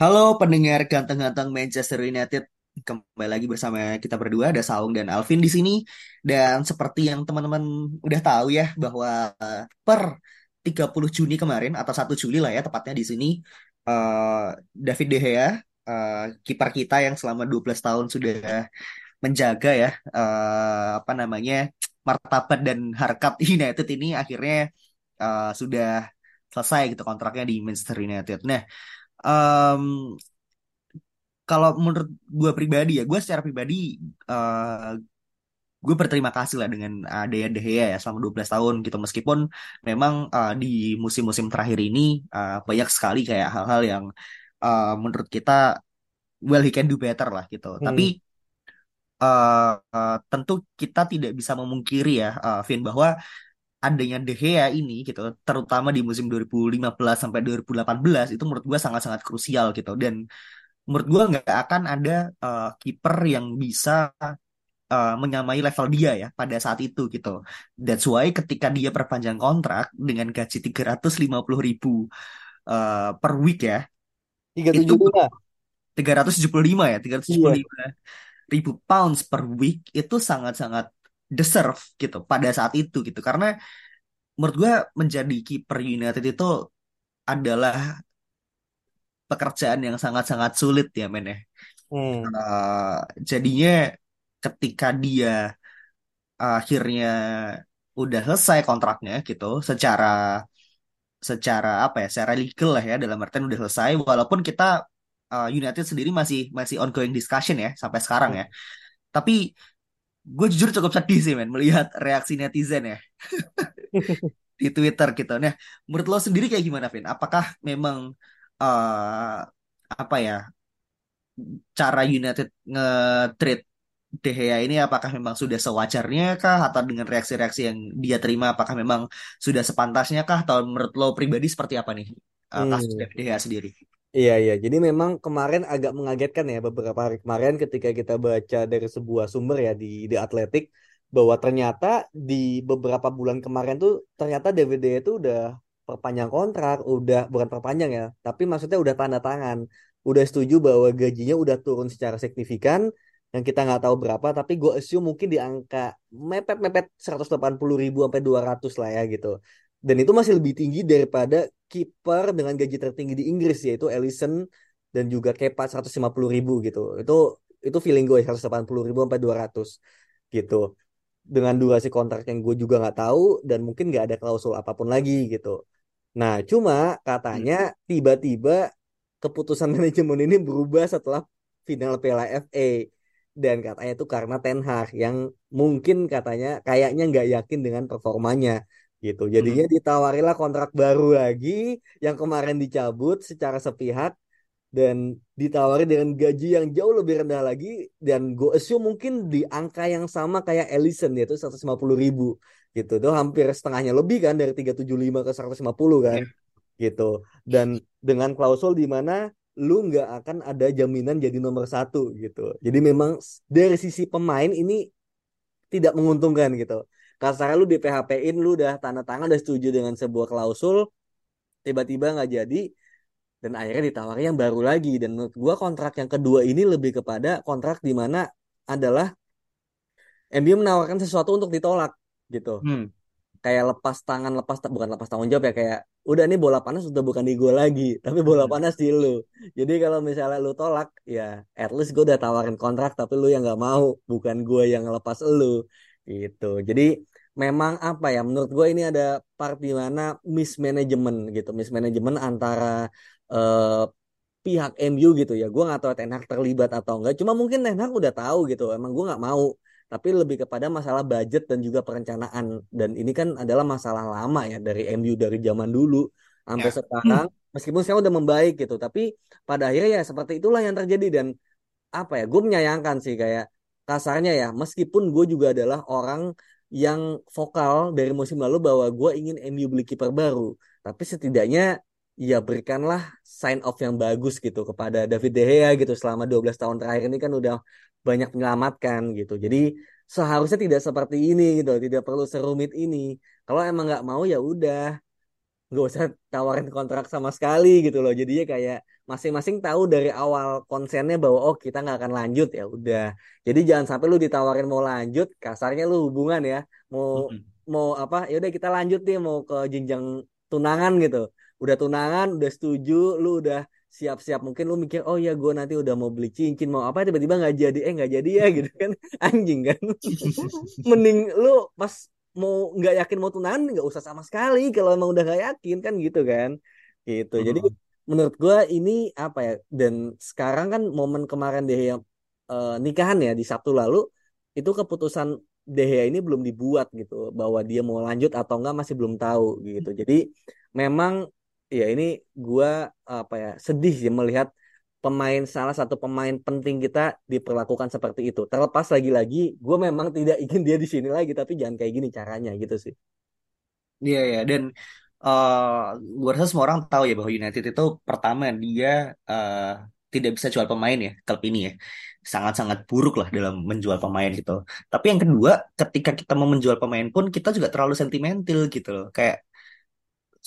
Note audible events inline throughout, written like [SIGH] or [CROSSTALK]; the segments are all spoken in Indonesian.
Halo pendengar ganteng-ganteng Manchester United. Kembali lagi bersama kita berdua ada Saung dan Alvin di sini dan seperti yang teman-teman udah tahu ya bahwa eh, per 30 Juni kemarin atau 1 Juli lah ya tepatnya di sini eh, David De Gea eh, kiper kita yang selama 12 tahun sudah menjaga ya eh, apa namanya martabat dan harkat [LAUGHS] United ini akhirnya eh, sudah selesai gitu kontraknya di Manchester United. Nah, em, kalau menurut gue pribadi ya, gue secara pribadi eh, gue berterima kasih lah dengan adanya De Gea ya selama 12 tahun gitu meskipun memang eh, di musim-musim terakhir ini eh, banyak sekali kayak hal-hal yang eh, menurut kita well he can do better lah gitu. Tapi Hmm. eh, eh, tentu kita tidak bisa memungkiri ya, eh, Vin, bahwa adanya De Gea ini gitu, terutama di musim 2015 sampai 2018 itu menurut gue sangat-sangat krusial gitu. Dan menurut gue nggak akan ada eh, kiper yang bisa eh, menyamai level dia ya pada saat itu gitu. That's why ketika dia perpanjang kontrak dengan gaji 350 ribu eh, per week ya, itu 375. 375 ya, Iya. 375 ribu pounds per week itu sangat-sangat deserve gitu pada saat itu gitu. Karena menurut gue menjadi kiper United itu adalah pekerjaan yang sangat-sangat sulit ya men ya. Hmm. Eh, jadinya ketika dia akhirnya udah selesai kontraknya gitu secara secara apa ya secara legal lah ya dalam artian udah selesai walaupun kita eh, United sendiri masih masih ongoing discussion ya sampai sekarang ya. Tapi gue jujur cukup sedih sih men melihat reaksi netizen ya [LAUGHS] di Twitter gitu. Nah, menurut lo sendiri kayak gimana, Vin? Apakah memang eh apa ya cara United nge-treat De Gea ini apakah memang sudah sewajarnya kah atau dengan reaksi-reaksi yang dia terima apakah memang sudah sepantasnya kah atau menurut lo pribadi seperti apa nih eh, kasus Hmm. De Gea sendiri? Iya, iya. Jadi memang kemarin agak mengagetkan ya beberapa hari kemarin ketika kita baca dari sebuah sumber ya di The Athletic bahwa ternyata di beberapa bulan kemarin tuh ternyata DVD itu udah perpanjang kontrak, udah bukan perpanjang ya, tapi maksudnya udah tanda tangan, udah setuju bahwa gajinya udah turun secara signifikan yang kita nggak tahu berapa, tapi gue assume mungkin di angka mepet-mepet 180 ribu sampai 200 lah ya gitu. Dan itu masih lebih tinggi daripada kiper dengan gaji tertinggi di Inggris yaitu Alisson dan juga Kepa 150 ribu gitu. Itu itu feeling gue 180 ribu sampai 200 gitu. Dengan durasi kontrak yang gue juga nggak tahu dan mungkin nggak ada klausul apa pun lagi gitu. Nah, cuma katanya tiba-tiba keputusan [LAUGHS] manajemen ini berubah setelah final Piala FA dan katanya itu karena Ten Hag yang mungkin katanya kayaknya nggak yakin dengan performanya gitu. Jadinya Hmm. ditawarilah kontrak baru lagi yang kemarin dicabut secara sepihak dan ditawari dengan gaji yang jauh lebih rendah lagi dan gue assume mungkin di angka yang sama kayak Ellison yaitu 150 ribu gitu. Itu hampir setengahnya lebih kan dari 375 ke 150 kan Ya. gitu. Dan dengan klausul di mana lu nggak akan ada jaminan jadi nomor satu gitu. Jadi memang dari sisi pemain ini tidak menguntungkan gitu. Kasarnya lu di PHP-in, lu udah tanda tangan, udah setuju dengan sebuah klausul, tiba-tiba nggak jadi, dan akhirnya ditawari yang baru lagi. Dan menurut gua kontrak yang kedua ini lebih kepada kontrak di mana adalah MU menawarkan sesuatu untuk ditolak gitu. Hmm. Kayak lepas tangan, lepas bukan lepas tanggung jawab ya kayak udah nih bola panas udah bukan di gua lagi, tapi bola Hmm. panas di lu. Jadi kalau misalnya lu tolak, ya at least gue udah tawarin kontrak tapi lu yang nggak mau, bukan gue yang ngelepas lu gitu. Jadi memang apa ya? Menurut gue ini ada part di mana mismanagement gitu, mismanagement antara eh, pihak MU gitu ya. Gue nggak tahu Ten Hag terlibat atau enggak. Cuma mungkin Ten Hag udah tahu gitu. Emang gue nggak mau. Tapi lebih kepada masalah budget dan juga perencanaan. Dan ini kan adalah masalah lama ya dari MU dari zaman dulu. sampai Ya. sekarang meskipun sekarang udah membaik gitu tapi pada akhirnya ya seperti itulah yang terjadi dan apa ya gue menyayangkan sih kayak kasarnya ya meskipun gue juga adalah orang yang vokal dari musim lalu bahwa gue ingin MU beli kiper baru. Tapi setidaknya ya berikanlah sign off yang bagus gitu kepada David De Gea gitu selama 12 tahun terakhir ini kan udah banyak menyelamatkan gitu. Jadi seharusnya tidak seperti ini gitu tidak perlu serumit ini. Kalau emang nggak mau ya udah. Nggak usah tawarin kontrak sama sekali gitu loh. Jadinya kayak masing-masing tahu dari awal konsennya bahwa oh kita nggak akan lanjut. Ya udah. Jadi jangan sampai lu ditawarin mau lanjut kasarnya lu hubungan ya. Mau Mm-mm. mau apa ya udah kita lanjut nih mau ke jenjang tunangan gitu. Udah tunangan udah setuju lu udah siap-siap. Mungkin lu mikir oh ya gue nanti udah mau beli cincin mau apa tiba-tiba nggak jadi. Eh nggak jadi ya [LAUGHS] gitu kan. Anjing kan. [LAUGHS] Mending lu pas mau nggak yakin mau tunangan nggak usah sama sekali. Kalau emang udah nggak yakin kan gitu kan. Gitu. Jadi. Menurut gua ini apa ya dan sekarang kan momen kemarin deh yang nikahan ya di Sabtu lalu itu keputusan De Gea ini belum dibuat gitu bahwa dia mau lanjut atau enggak masih belum tahu gitu jadi memang ya ini gua apa ya sedih sih melihat pemain salah satu pemain penting kita diperlakukan seperti itu. Terlepas lagi-lagi, gue memang tidak ingin dia di sini lagi, tapi jangan kayak gini caranya gitu sih. Iya ya dan uh, gue rasa semua orang tahu ya bahwa United itu pertama dia uh, tidak bisa jual pemain ya klub ini ya sangat-sangat buruk lah dalam menjual pemain gitu. Tapi yang kedua ketika kita mau menjual pemain pun kita juga terlalu sentimental gitu loh kayak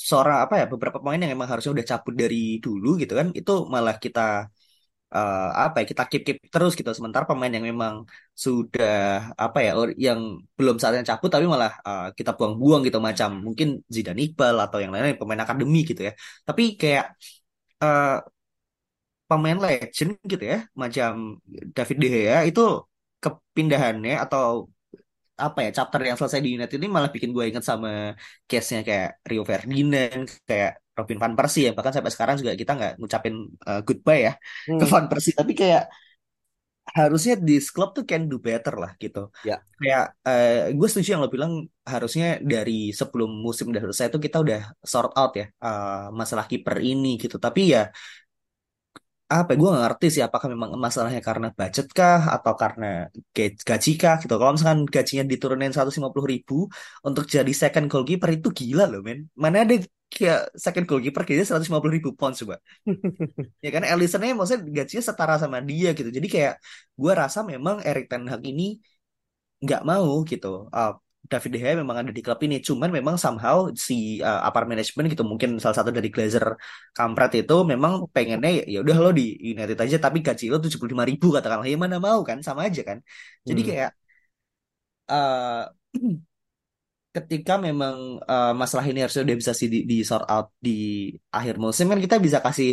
seorang apa ya beberapa pemain yang emang harusnya udah cabut dari dulu gitu kan itu malah kita eh, apa ya kita keep keep terus gitu. Sementara pemain yang memang sudah apa ya or- yang belum saatnya cabut tapi malah eh, kita buang-buang gitu macam mungkin Zidane Iqbal atau yang lainnya pemain akademi gitu ya. Tapi kayak eh, pemain legend gitu ya macam David De Gea itu kepindahannya atau apa ya chapter yang selesai di United ini malah bikin gue inget sama case-nya kayak Rio Ferdinand, kayak Robin van Persie ya. Bahkan sampai sekarang juga kita nggak ngucapin uh, goodbye ya ke Hmm, Van Persie. Tapi kayak harusnya this club tuh can do better lah gitu. Ya. kayak eh, gue setuju yang lo bilang harusnya dari sebelum musim udah selesai itu kita udah sort out ya eh, masalah kiper ini gitu. Tapi ya apa gue gak ngerti sih apakah memang masalahnya karena budget kah atau karena ga- gaji kah gitu. Kalau misalkan gajinya diturunin 150 ribu untuk jadi second goalkeeper itu gila loh men. Mana ada kayak second goalkeeper kayaknya 150 ribu pound coba. [LAUGHS] Ya kan Alisonnya maksudnya gajinya setara sama dia gitu. Jadi kayak gue rasa memang Erik Ten Hag ini nggak mau gitu. Uh, David De Gea memang ada di klub ini, cuman memang somehow si uh, upper management gitu mungkin salah satu dari Glazer kampret itu memang pengennya ya ya udah lo di United aja tapi gaji lo tujuh puluh lima ribu katakanlah ya mana mau kan sama aja kan. Jadi Hmm. kayak uh, [CLEARS THROAT] ketika memang uh, masalah ini harusnya udah bisa sih di, di sort out di akhir musim kan kita bisa kasih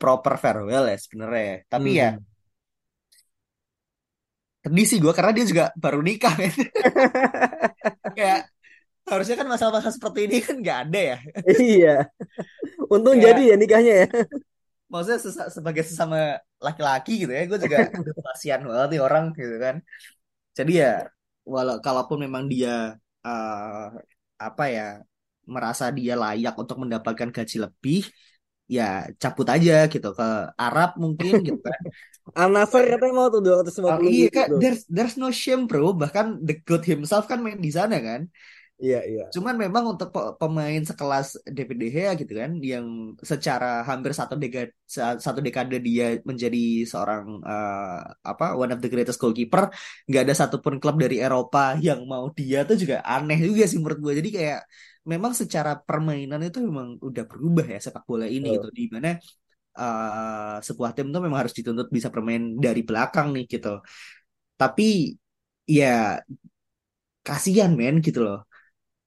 proper farewell ya sebenarnya. Tapi ya Hmm. sedih sih gue karena dia juga baru nikah kan. [LAUGHS] Kayak harusnya kan masalah-masalah seperti ini kan nggak ada ya. Iya. Untung jadi Kayak ya nikahnya ya. maksudnya sesa- sebagai sesama laki-laki gitu ya, gue juga [LAUGHS] kasihan banget nih orang gitu kan. Jadi ya walau kalaupun memang dia eh, apa ya merasa dia layak untuk mendapatkan gaji lebih, ya cabut aja gitu ke Arab mungkin gitu kan. [LAUGHS] Al Nassr katanya mau tuh Oh, 250 iya juta kak, tuh. there's there's no shame bro. Bahkan the God himself kan main di sana kan. Iya, iya. Cuman memang untuk pe- pemain sekelas David De Gea gitu kan, yang secara hampir satu dekade satu dekade dia menjadi seorang eh, apa one of the greatest goalkeeper, nggak ada satupun klub dari Eropa yang mau dia tuh juga aneh juga sih menurut gue. Jadi kayak memang secara permainan itu memang udah berubah ya sepak bola ini gitu, Betul. di mana eh, sebuah tim tuh memang harus dituntut bisa bermain dari belakang nih gitu. Tapi ya kasihan men gitu loh.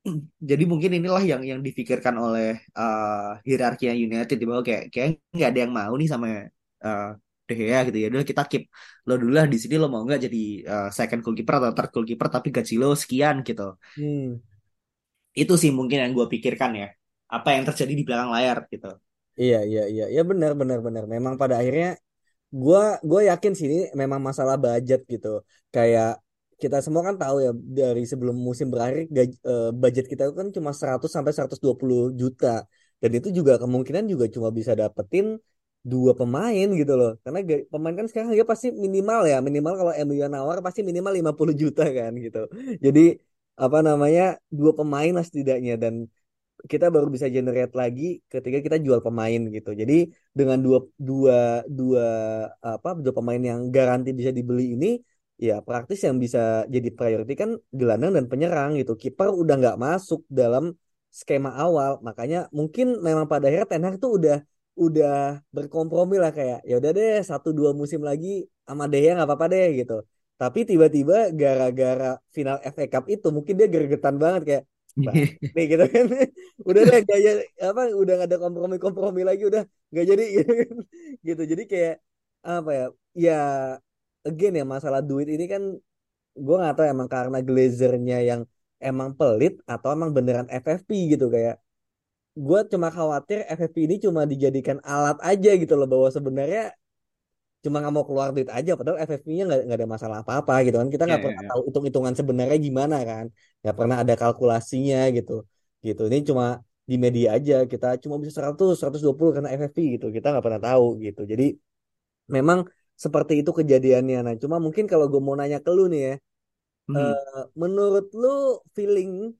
[CLEARS THROAT] Jadi mungkin inilah yang yang difikirkan oleh eh hierarki United di bawah kayak kayak nggak ada yang mau nih sama eh De Gea gitu ya. Udah kita keep lo dulu lah di sini lo mau nggak jadi eh, second goalkeeper atau third goalkeeper tapi gaji lo sekian gitu. Hmm. Itu sih mungkin yang gue pikirkan ya. Apa yang terjadi di belakang layar gitu. Iya, iya, iya. Ya benar, benar, benar. Memang pada akhirnya gua gue yakin sih ini memang masalah budget gitu. Kayak kita semua kan tahu ya dari sebelum musim berakhir gaj- eh, budget kita kan cuma 100 sampai 120 juta. dan itu juga kemungkinan juga cuma bisa dapetin dua pemain gitu loh karena pemain kan sekarang dia pasti minimal ya minimal kalau MU nawar pasti minimal 50 juta kan gitu jadi apa namanya dua pemain lah setidaknya dan kita baru bisa generate lagi ketika kita jual pemain gitu. Jadi dengan dua dua dua apa dua pemain yang garansi bisa dibeli ini ya praktis yang bisa jadi priority kan gelandang dan penyerang gitu. Kiper udah nggak masuk dalam skema awal, makanya mungkin memang pada akhirnya Ten Hag tuh udah udah berkompromi lah kayak ya udah deh satu dua musim lagi sama Dea nggak apa-apa deh gitu. Tapi tiba-tiba gara-gara final FA Cup itu mungkin dia gergetan banget kayak [LAUGHS] nih gitu kan [LAUGHS] udah deh gak jadi apa udah gak ada kompromi kompromi lagi udah gak jadi gitu, kan. gitu jadi kayak apa ya ya again ya masalah duit ini kan gue nggak tahu emang karena glazernya yang emang pelit atau emang beneran FFP gitu kayak gue cuma khawatir FFP ini cuma dijadikan alat aja gitu loh bahwa sebenarnya cuma nggak mau keluar duit aja padahal FFP-nya nggak ada masalah apa-apa gitu kan. Kita nggak yeah, pernah yeah. tahu hitung-hitungan sebenarnya gimana kan. Nggak pernah ada kalkulasinya gitu gitu. Ini cuma di media aja kita cuma bisa 100 120 karena FFP gitu. Kita nggak pernah tahu gitu. Jadi memang seperti itu kejadiannya. Nah cuma mungkin kalau gue mau nanya ke lu nih ya hmm. uh, menurut lu feeling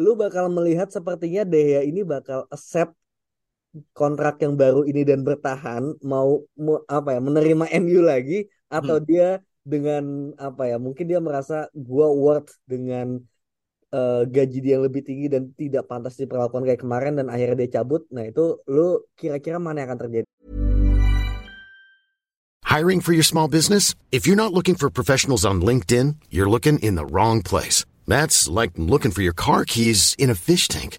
lu bakal melihat sepertinya Dea ini bakal accept kontrak yang baru ini dan bertahan mau, mau apa ya menerima MU lagi atau hmm. dia dengan apa ya mungkin dia merasa gua worth dengan uh, gaji dia yang lebih tinggi dan tidak pantas diperlakukan kayak kemarin dan akhirnya dia cabut nah itu lu kira-kira mana yang akan terjadi? Hiring for your small business? If you're not looking for professionals on LinkedIn you're looking in the wrong place. That's like looking for your car keys in a fish tank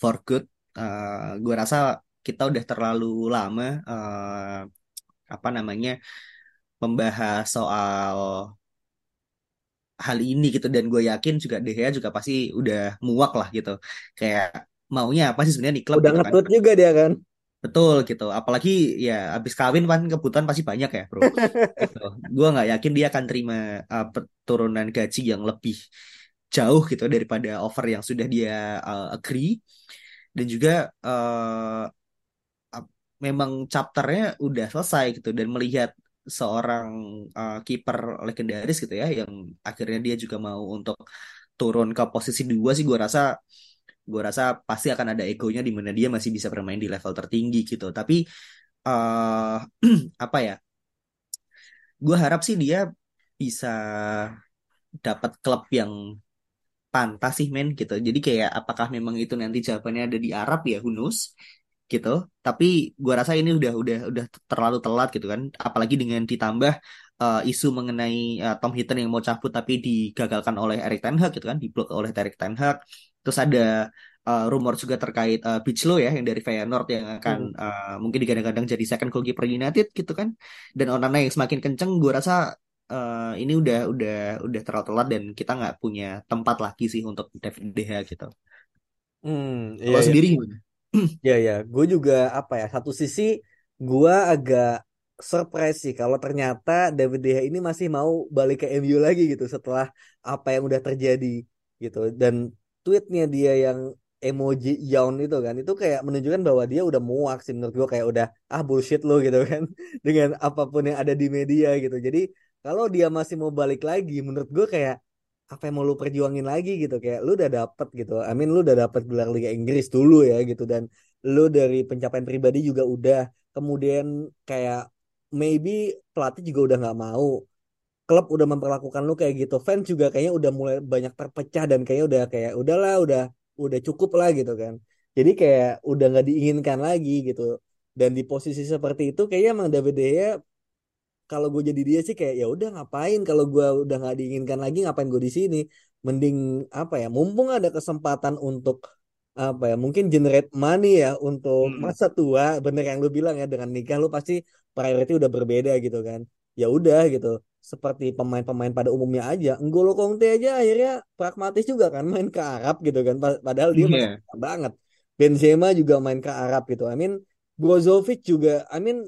For good. Uh, eh, gue rasa kita udah terlalu lama uh, apa namanya membahas soal hal ini gitu dan gue yakin juga Dea juga pasti udah muak lah gitu kayak maunya apa sih sebenarnya di klub udah gitu kan. juga dia kan betul gitu apalagi ya abis kawin kan kebutuhan pasti banyak ya bro [LAUGHS] gitu. gue nggak yakin dia akan terima uh, turunan gaji yang lebih jauh gitu daripada offer yang sudah dia uh, agree. Dan juga uh, memang chapternya udah selesai gitu dan melihat seorang uh, kiper legendaris gitu ya yang akhirnya dia juga mau untuk turun ke posisi dua sih gue rasa gue rasa pasti akan ada egonya di mana dia masih bisa bermain di level tertinggi gitu. Tapi uh, [CLEARS THROAT] apa ya gue harap sih dia bisa dapat klub yang pantas sih men gitu. Jadi kayak apakah memang itu nanti jawabannya ada di Arab ya Hunus gitu. Tapi gua rasa ini udah udah udah terlalu telat gitu kan. Apalagi dengan ditambah uh, isu mengenai uh, Tom Hinton yang mau cabut tapi digagalkan oleh Erik Ten Hag gitu kan, diblok oleh Erik Ten Hag. Terus ada uh, rumor juga terkait uh, Bichlo ya yang dari Feyenoord yang akan hmm. uh, mungkin digadang-gadang jadi second goalkeeper United gitu kan. Dan Onana yang semakin kenceng gue rasa uh, ini udah udah udah terlalu telat dan kita nggak punya tempat lagi sih untuk David De Gea gitu. Hmm, iya, Kalau iya. sendiri gimana? [CLEARS THROAT] Ya ya, gue juga apa ya satu sisi gue agak surprise sih kalau ternyata David De Gea ini masih mau balik ke MU lagi gitu setelah apa yang udah terjadi gitu dan tweetnya dia yang emoji yawn itu kan itu kayak menunjukkan bahwa dia udah muak sih menurut gue kayak udah ah bullshit lo gitu kan [LAUGHS] dengan apa pun yang ada di media gitu jadi kalau dia masih mau balik lagi menurut gue kayak apa yang mau lu perjuangin lagi gitu? Kayak lu udah dapet gitu. I mean lu udah dapet gelar Liga Inggris dulu ya gitu. Dan lu dari pencapaian pribadi juga udah. Kemudian kayak maybe pelatih juga udah nggak mau. Klub udah memperlakukan lu kayak gitu. Fans juga kayaknya udah mulai banyak terpecah dan kayaknya udah kayak udahlah udah udah cukup lah gitu kan. Jadi kayak udah nggak diinginkan lagi gitu. Dan di posisi seperti itu kayaknya emang David De kalau gue jadi dia sih kayak ya udah ngapain? Kalau gue udah nggak diinginkan lagi ngapain gue di sini? Mending apa ya mumpung ada kesempatan untuk apa ya mungkin generate money ya untuk Hmm. masa tua bener yang lu bilang ya dengan nikah lu pasti priority udah berbeda gitu kan. Ya udah gitu seperti pemain-pemain pada umumnya aja N'Golo Conte aja akhirnya pragmatis juga kan [LAUGHS] main ke Arab gitu kan Pa- padahal dia masih Iya. banget. Benzema juga main ke Arab gitu. I mean Brozovic juga I mean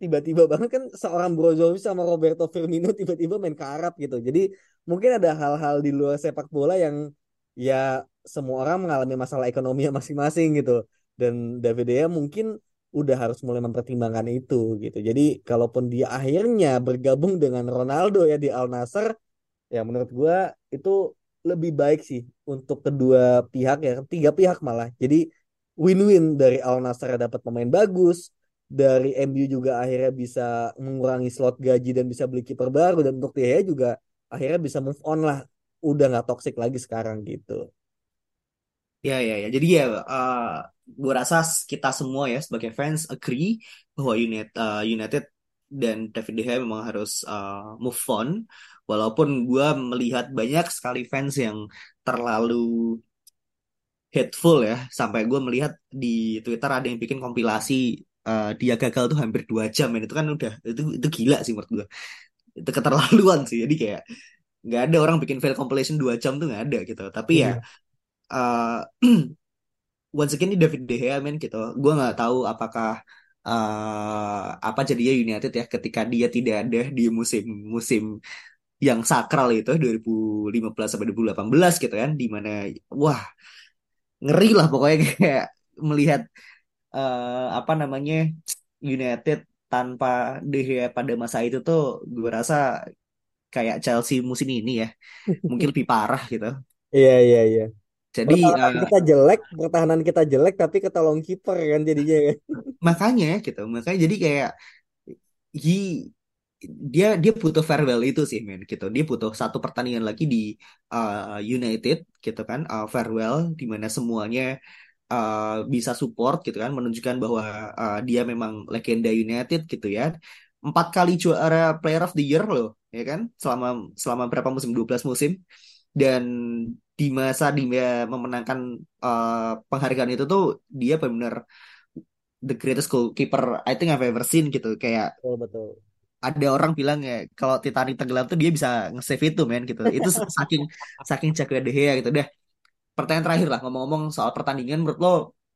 tiba-tiba banget kan seorang Brozovic sama Roberto Firmino tiba-tiba main ke Arab gitu. Jadi mungkin ada hal-hal di luar sepak bola yang ya semua orang mengalami masalah ekonomi masing-masing gitu. Dan David De Gea mungkin udah harus mulai mempertimbangkan itu gitu. Jadi kalaupun dia akhirnya bergabung dengan Ronaldo ya di Al Nassr ya menurut gua itu lebih baik sih untuk kedua pihak ya tiga pihak malah. Jadi win-win dari Al Nassr dapat pemain bagus dari MU juga akhirnya bisa mengurangi slot gaji dan bisa beli kiper baru dan untuk dia juga akhirnya bisa move on lah udah nggak toxic lagi sekarang gitu Ya, ya, ya. Jadi ya, eh gue rasa kita semua ya sebagai fans agree bahwa United, eh, United dan David De Gea memang harus eh, move on. Walaupun gue melihat banyak sekali fans yang terlalu hateful ya, sampai gue melihat di Twitter ada yang bikin kompilasi eh, dia gagal tuh hampir dua jam, men. Itu kan udah itu itu gila sih menurut gue. Itu keterlaluan sih. Jadi kayak nggak ada orang bikin fail compilation dua jam tuh nggak ada gitu. Tapi ya. Iya. eh [CLEARS THROAT] once again ini David De Gea men gitu. Gue nggak tahu apakah eh apa jadinya United ya ketika dia tidak ada di musim-musim yang sakral itu 2015 sampai 2018 gitu kan di mana wah ngeri lah pokoknya [LAUGHS] kayak melihat eh apa namanya United tanpa De Gea pada masa itu tuh gue rasa kayak Chelsea musim ini ya mungkin lebih parah gitu. iya iya iya. Jadi pertahanan eh, kita jelek pertahanan kita jelek tapi ketolong kiper kan jadinya kan. Makanya gitu makanya jadi kayak he dia dia butuh farewell itu sih men gitu. Dia butuh satu pertandingan lagi di uh, United gitu kan uh, farewell di mana semuanya uh, bisa support gitu kan menunjukkan bahwa uh, dia memang legenda United gitu ya. Empat kali juara Player of the Year loh ya kan selama selama berapa musim? 12 musim. Dan di masa dia memenangkan uh, penghargaan itu tuh dia benar-benar the greatest goalkeeper I think I've ever seen gitu. Kayak betul betul. ada orang bilang ya kalau Titanic tenggelam tuh dia bisa nge-save itu men gitu. Itu saking saking jago De Gea gitu. Deh pertanyaan terakhir lah ngomong-ngomong soal pertandingan menurut lo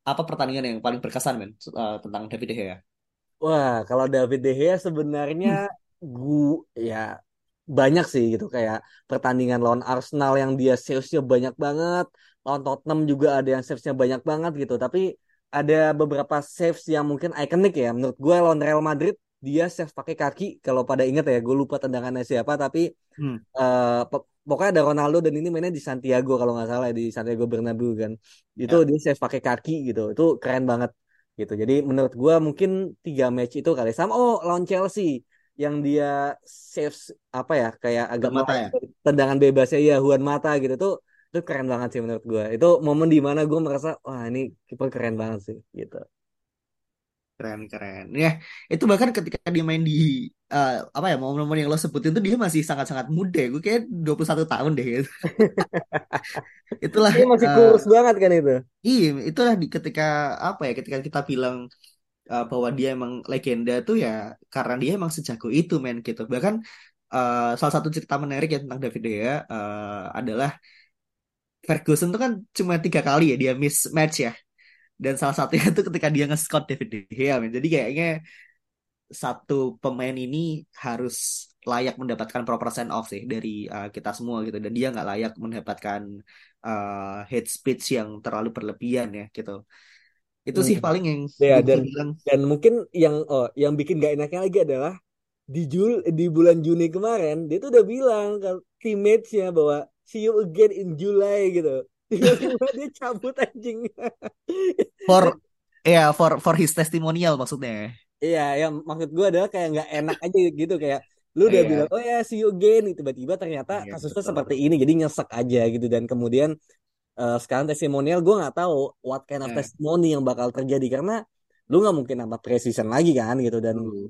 apa pertandingan yang paling berkesan men uh, tentang David De Gea Wah, kalau David De Gea sebenarnya gu ya banyak sih gitu kayak pertandingan lawan Arsenal yang dia savesnya banyak banget, lawan Tottenham juga ada yang savesnya banyak banget gitu. Tapi ada beberapa saves yang mungkin ikonik ya. Menurut gue lawan Real Madrid dia save pakai kaki. Kalau pada inget ya, gue lupa tendangannya siapa. Tapi Hmm. pe- pokoknya ada Ronaldo dan ini mainnya di Santiago kalau nggak salah di Santiago Bernabeu kan. Itu Ya. dia save pakai kaki gitu. Itu keren banget gitu. Jadi menurut gua mungkin tiga match itu kali sama oh lawan Chelsea yang dia saves apa ya kayak agak Mata ya? tendangan bebasnya ya Juan Mata gitu tuh itu keren banget sih menurut gua. Itu momen di mana gua merasa wah ini kiper keren banget sih gitu. keren keren ya itu bahkan ketika dia main di uh, apa ya momen-momen yang lo sebutin tuh dia masih sangat-sangat muda gue kayak 21 tahun deh gitu. [LAUGHS] itulah Dia masih uh, kurus banget kan itu. iya itulah di ketika apa ya ketika kita bilang uh, bahwa dia emang legenda tuh ya karena dia emang sejago itu men gitu bahkan uh, salah satu cerita menarik ya tentang David De Gea uh, adalah Ferguson tuh kan cuma tiga kali ya dia miss match ya dan salah satunya [LAUGHS] itu ketika dia nge-scout David De Gea men jadi kayaknya satu pemain ini harus layak mendapatkan proper send off sih dari uh, kita semua gitu. Dan dia nggak layak mendapatkan uh, hate speech yang terlalu berlebihan ya gitu. Itu sih Hmm. paling yang Ya dan bilang dan mungkin yang oh yang bikin gak enaknya lagi adalah di Jul di bulan Juni kemarin dia tuh udah bilang ke teammates-nya bahwa see you again in July gitu. [LAUGHS] Tiba-tiba dia cabut anjing For ya for for his testimonial maksudnya. Iya ya maksud gue adalah kayak nggak enak aja gitu kayak lu udah Iya. bilang oh ya see you again tiba-tiba ternyata Iya, kasusnya betul. seperti ini jadi nyesek aja gitu dan kemudian eh, sekarang testimonial gue nggak tahu what kind of Nah. testimony yang bakal terjadi karena lu nggak mungkin nambah precision lagi kan gitu dan Tuh.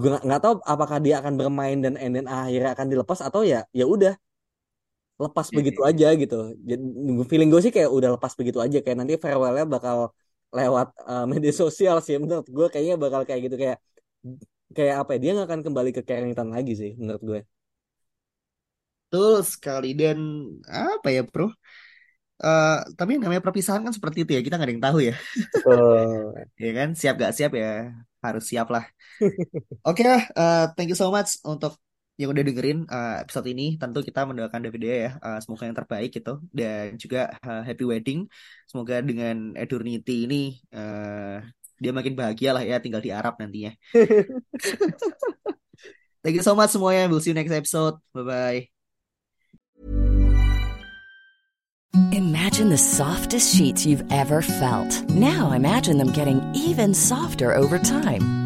gue nggak tahu apakah dia akan bermain dan and then akhirnya akan dilepas atau ya ya udah lepas Iya, begitu iya. aja gitu jadi feeling gue sih kayak udah lepas begitu aja kayak nanti farewellnya bakal lewat eh, media sosial sih menurut gue kayaknya bakal kayak gitu kayak kayak apa ya dia nggak akan kembali ke Carrington lagi sih menurut gue Betul sekali dan apa ya bro? Eh tapi yang namanya perpisahan kan seperti itu ya kita nggak ada yang tahu ya. Betul. [LAUGHS] Ya kan siap gak siap ya harus siap lah. Oke lah, eh, thank you so much untuk yang udah dengerin eh, episode ini. Tentu kita mendoakan David ya, eh, semoga yang terbaik gitu dan juga eh, happy wedding. Semoga dengan Edurnity ini eh, dia makin bahagia lah ya tinggal di Arab nantinya. [LAUGHS] Thank you so much semuanya. We'll see you next episode. Bye bye. Imagine the softest sheets you've ever felt. Now imagine them getting even softer over time.